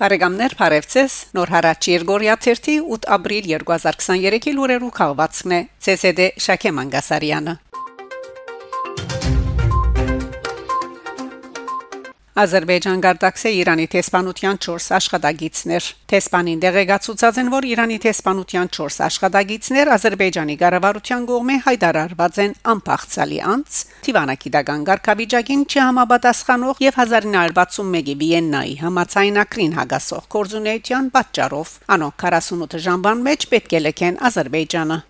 Բարեկամներ Փարեվցես Նոր հարաճ Երգորիա 3 8 ապրիլ 2023-ի լուրերու քաղվածքն է. ՑՍԴ Շակե Մանգասարյանը Ադրբեջան գարտակսե Իրանի տեսփանության 4 աշխատագիցներ։ Տեսփանին դեղեկացուցած են, որ Իրանի տեսփանության 4 աշխատագիցներ Ադրբեջանի ղարավարության կողմէ հայտարարված են անփախցալի անց Տիվանակի դագան ղարքավիճակին չհամապատասխանող եւ 1961-ի Վիեննայի համացայնակրին հագասող կորզունեության պատճառով անոնք 48 ժամվան մեջ պետք է լքեն Ադրբեջանը։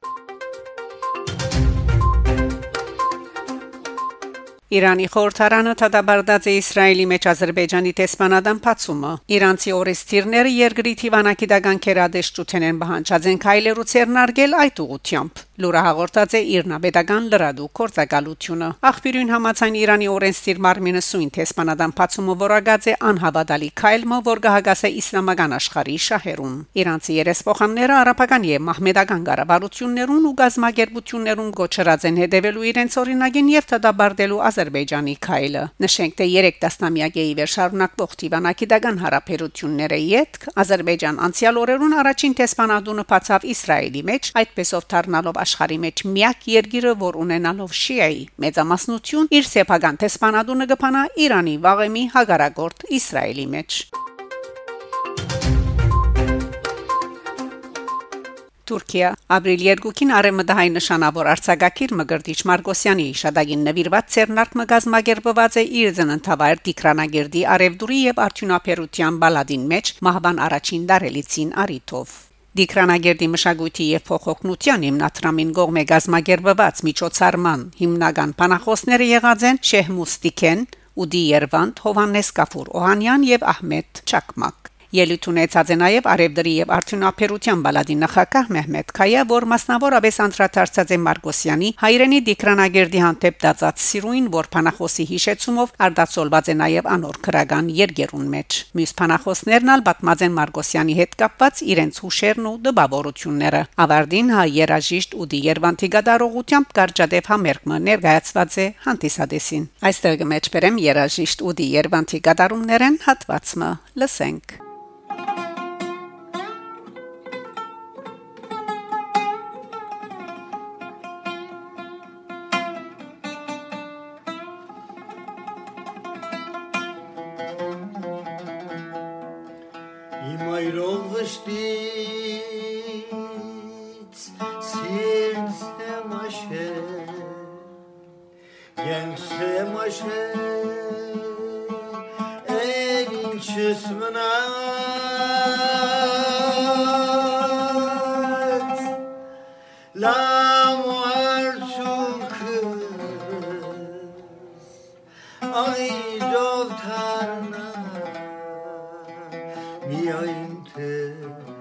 Իրանի խորհրդարանը դադարդած է Իսրայելի մեջ Ադրբեջանի տեսփանադան փացումը։ Իրանցի օրենսդիրները երկրի Թիվանակի դագան քերադեշտութեն են բանջած են քայլերու ցերնարգել այդ ուղությամբ։ Լուրը հաղորդած է Իրնաբեդական լրադու կորցակալությունը։ Աղբյուրին համացան Իրանի օրենսդիր Մարմինը սույն տեսփանադան փացումը որակած է անհավատալի քայլը, որ գահագաս է իսլամական աշխարհի շահերուն։ Իրանցի երեսփոխանները արաբական եւ մահմեդական կառավարություններուն ու գազམ་ագերբություններուն գոչրած են հետևելու իրենց օրինագին եւ դադարդելու Ադրբեջանի քայլը։ Նշենք, թե 3 տասնամյակի վեր շարունակվող Տիվանակի դական հարաբերությունները յետք Ադրբեջան անցյալ օրերուն առաջին տեսփանադունը բացավ Իսրայելի մեջ, այդպեսով դառնալով աշխարհի մեջ միակ երկիրը, որ ունենալով շիայի մեծամասնություն, իր սեփական տեսփանադունը կփանա Իրանի վաղեմի հագարագորտ Իսրայելի մեջ։ Թուրքիա. Ապրիլ 2-ին արեմդահայ նշանավոր արցագակիր Մգրտիչ Մարգոսյանի իշադագին նվիրված ցերնարկ մգազմագերբված է իր զնընթավայր Տիկրանագերդի արևդուրի եւ արդյունաբերության բալադին մեջ մահվան առաջին դարելիցին արիթով Դիկրանագերդի մշակույթի եւ փոխօգնության հիմնադրամին գողմե գազմագերբված միջոցառման հիմնական բանախոսները եղած են Շեհմուստիկեն, Ուդի Երվանդ, Հովանես Կաֆուր Օհանյան եւ Ահմեդ Չակմակ Ելույթ ունեցած է նաև Արևդրի եւ Արդյունաբերության բալադի նախակահ Մեհմեդ Քայա, որ մասնավորապես անդրադարձած է Մարգոսյանի հայրենի դիկրանագերդի հանդեպ դածած սիրուին, որ փանախոսի հիշեցումով արդացոլված է նաև անոր քրական երգերուն մեջ։ Մյուս փանախոսներն ալ պատմած են Մարգոսյանի հետ կապված իրենց հուշերն ու դպավորությունները։ Ավարդին հայ երաժիշտ ու դիերվանտի գդարողությամբ կարճադեփ համերգը ներկայացված է հանդիսադեսին։ Այստեղ կմեջբերեմ երաժիշտ ու դիերվանտի գդարումներն հատվածը լսենք։ Aşk bit Silsem aşe Gensem aşe çısmına yeah.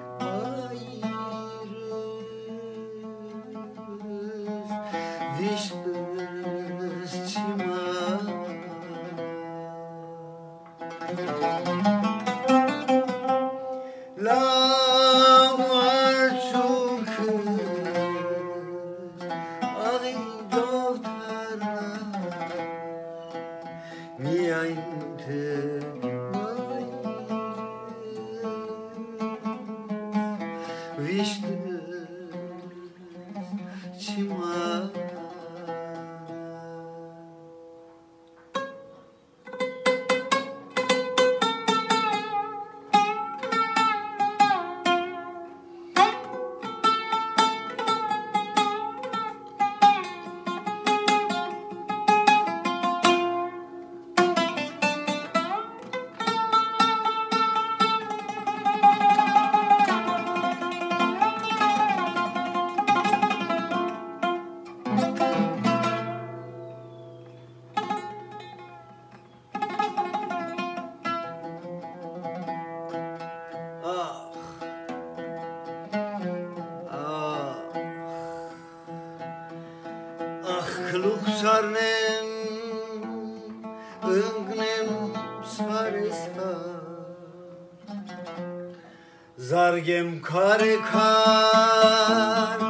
Pıngnem sarısta Zargem kar kar.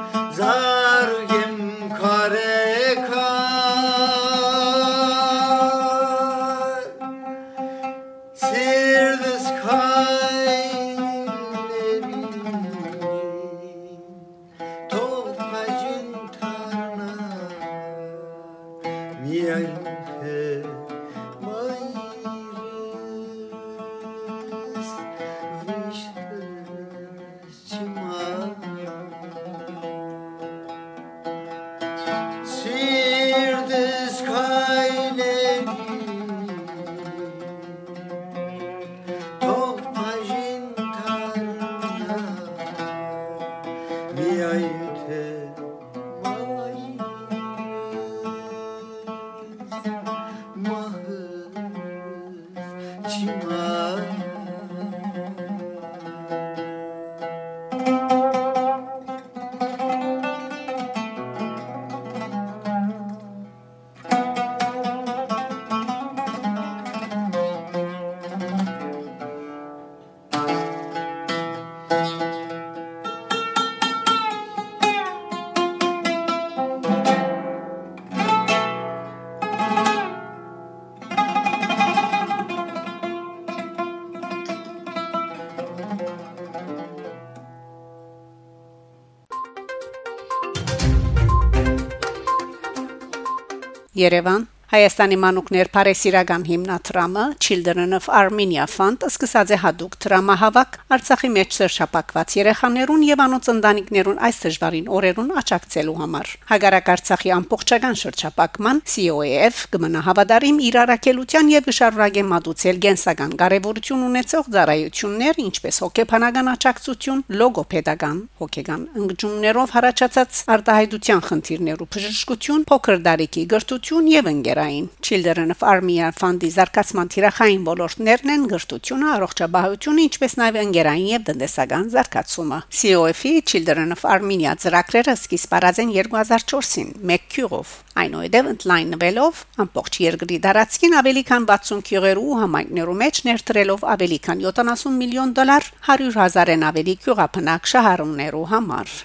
Երևան Հայաստանի մանուկներ Փարեսիրական հիմնադրամը Children of Armenia Fund սկսած է հadoop դրամահավաք Արցախի մեջ շրջապակված երեխաներուն եւ անոնց ընտանիքներուն այս դժվարին օրերուն աջակցելու համար։ Հագարակ Արցախի ամբողջական շրջապակման COAF գմնահավատարիմ իրարակելության եւ շարունակե մատուցել գենսական կարեւորություն ունեցող ծառայություններ, ինչպես հոգեբանական աջակցություն, լոգոպեդական, հոգեգան ընկճումներով հարաճած արտահայտության խնդիրներու բժշկություն, փոքր դարիքի գրթություն եւ ընկեր Հանրային Children of Armenia Fund-ի զարգացման թիրախային ոլորտներն են գրթությունը, առողջապահությունը, ինչպես նաև ընկերային եւ տնտեսական զարգացումը։ COF-ի Children of Armenia ծրագրերը սկիզբ առած են 2004-ին մեկ քյուրով։ Այնուհետև ընդլայնվելով ամբողջ երկրի դարածքին ավելի քան 60 քյուրերու համայնքներու մեջ ներդրելով ավելի քան 70 միլիոն դոլար 100 հազարեն ավելի քյուրապնակ շահառուներու համար։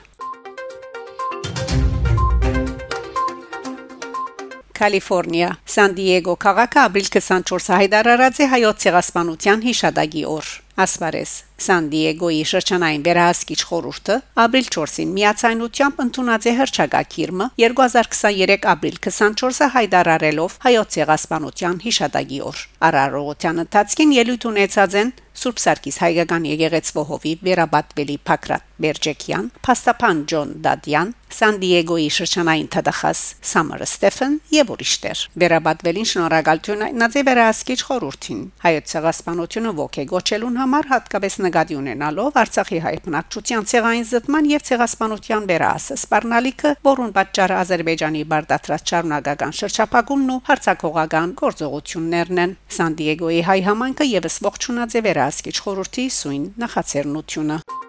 Կալիֆոռնիա Սան Դիեգո քաղաքը ապրիլ 24-ը հայտարարած է հայոց ցեղասպանության հիշադակի օր ասվարես Սան Դիեգոյի շրջանային վերահսկիչ խորհուրդը ապրիլ 4-ին միացայնությամբ ընդունած է հրճագակիրմը 2023 ապրիլ 24-ը հայտարարելով հայոց ցեղասպանության հիշադակի օր արարողության ընթացքին ելույթ ունեցած են Սուրբ Սարգիս հայկական եկեղեցվո հովիվ վերաբատվելի Փակրատ Բերջեկյան, Փաստապան Ջոն Դադյան, Սան Դիեգոյի շրջանային թդախաս Սամար Ստեֆեն եւ ուրիշներ։ Վերաբատվելին շնորհակալություն նածե վերահսկիչ խորհրդին։ Հայոց ցեղասպանությունը ողե գոչելուն համար հատկապես նկատի ունենալով Արցախի հայ բնակչության ցեղային զտման եւ ցեղասպանության վերահասը սպառնալիքը, որուն պատճառը Ադրբեջանի բարդատրած շարունակական շրջապակումն ու հարցակողական գործողություններն են։ Սան Դիեգոյի հայ համայնքը եւս ողջունած է վերահսկիչ խորհրդի սույն նախաձեռնությունը։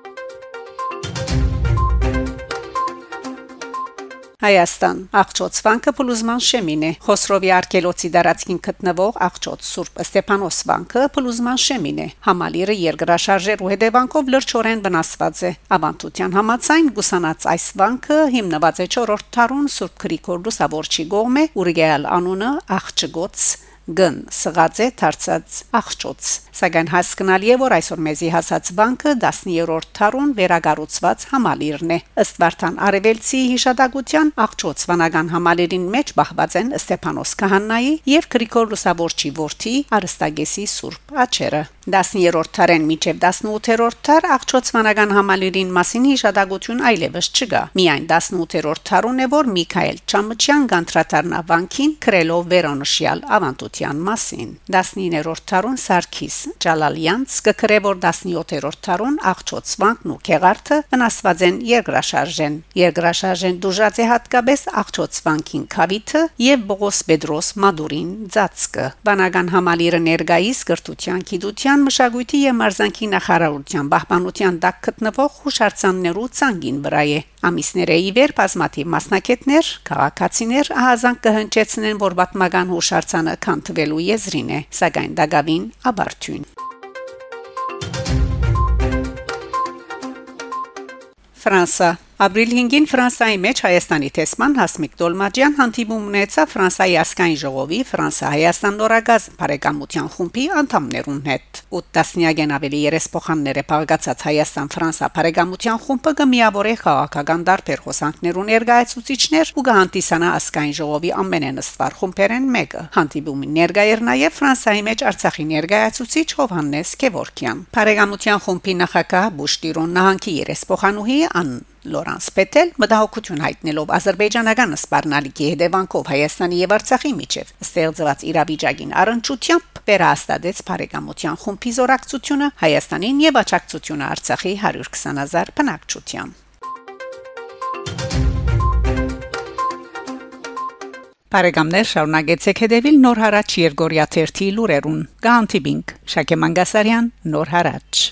Հայաստան. Աղջոց վանքը փլուզման շեմին է Խոսրովի արկելոցի դարածքին գտնվող Աղջոց Սուրբ Ստեփանոս վանքը փլուզման շեմին է Համալիրը երկրաշարժեր ու հետևանքով լրջորեն վնասված է Ավանդության համացայն գուսանած այս վանքը հիմնված է 4-րդ դարուն Սուրբ Գրիգոր Լուսավորչի գողմե Ուրգեալ անունը Աղջգոց գն սղաձե դարձած աղճոց սակայն հասկանալի է որ այսօր մեզի հասած բանկը 10-րդ թարուն վերագառուցված համալիրն է ըստ Վարդան Արևելցի հիշադակության աղճոց վանական համալիրին մեջ բախված են Ստեփանոս Քահանայի եւ Գրիգոր Լուսավորչի որդի Արստագեսի Սուրբ աչերը 10-րդ թարեն միջև 18-րդ թար աղճոց վանական համալիրին մասին հիշադակություն այլևս չկա միայն 18-րդ թարուն է որ Միքայել Չամչյան գանտրատարնա վանքին քրելով վերոնշյալ ավանդույթ Մարտիրոսյան մասին 19-րդ թարուն Սարգիս Ջալալյանց կկրե որ 17-րդ թարուն Աղջոցվանքն ու Քեղարթը վնասված են երկրաշարժեն երկրաշարժեն դուժած է հատկապես Աղջոցվանքին Խավիթը եւ Բողոս Պետրոս Մադուրին Ձածկը բանական համալիրը ներգայիս գրթության գիտության մշակույթի եւ մարզանքի նախարարության պահպանության տակ գտնվող հուշարձաններու ցանգին վրա է ամիսները ի վեր բազմաթիվ մասնակետներ քաղաքացիներ ահազանգ կհնչեցնեն որ պատմական հուշարձանը քան թվելու եզրին է, սակայն դակավին աբարթյուն։ Ֆրանսա Ապրիլ 5-ին Ֆրանսայի մեջ Հայաստանի տեսման Հասմիկ Դոլմաջյան հանդիպում ունեցավ Ֆրանսայի ասկային ժողովի Ֆրանսա-Հայաստան նորագազ բարեկամության խումբի անդամներուն հետ։ 80-յակն ավելի երեսփոխաններ է բաղկացած Հայաստան-Ֆրանսա բարեկամության խումբը կմիավորե քաղաքական դարբեր հոսանքներուն ներկայացուցիչներ ու կհանդիսանա ասկային ժողովի ամենենստվար խումբերեն մեկը։ Հանդիպումին ներկայեր նաև Ֆրանսայի մեջ Արցախի ներկայացուցիչ Հովհաննես Քևորքյան։ Բարեկամության խումբի նախագահ Բուշտիրոն նահանգի երեսփոխանուհի Ան Լորանս Պետել մտահոգություն հայտնելով ազերբայջանական սպառնալիքի հետևանքով Հայաստանի եւ Արցախի միջև ստեղծված իրավիճակին առընչությամբ վերահաստատեց բարեկամության խումբի զորակցությունը Հայաստանին եւ աճակցությունը Արցախի 120.000 բնակչության։ Բարեկամներ, շարունակեցեք հետևել Նոր հարաճ Երգորիա Թերթի լուրերուն։ Գանտիբինգ, Շակե Մանգասարյան, Նոր հարաճ։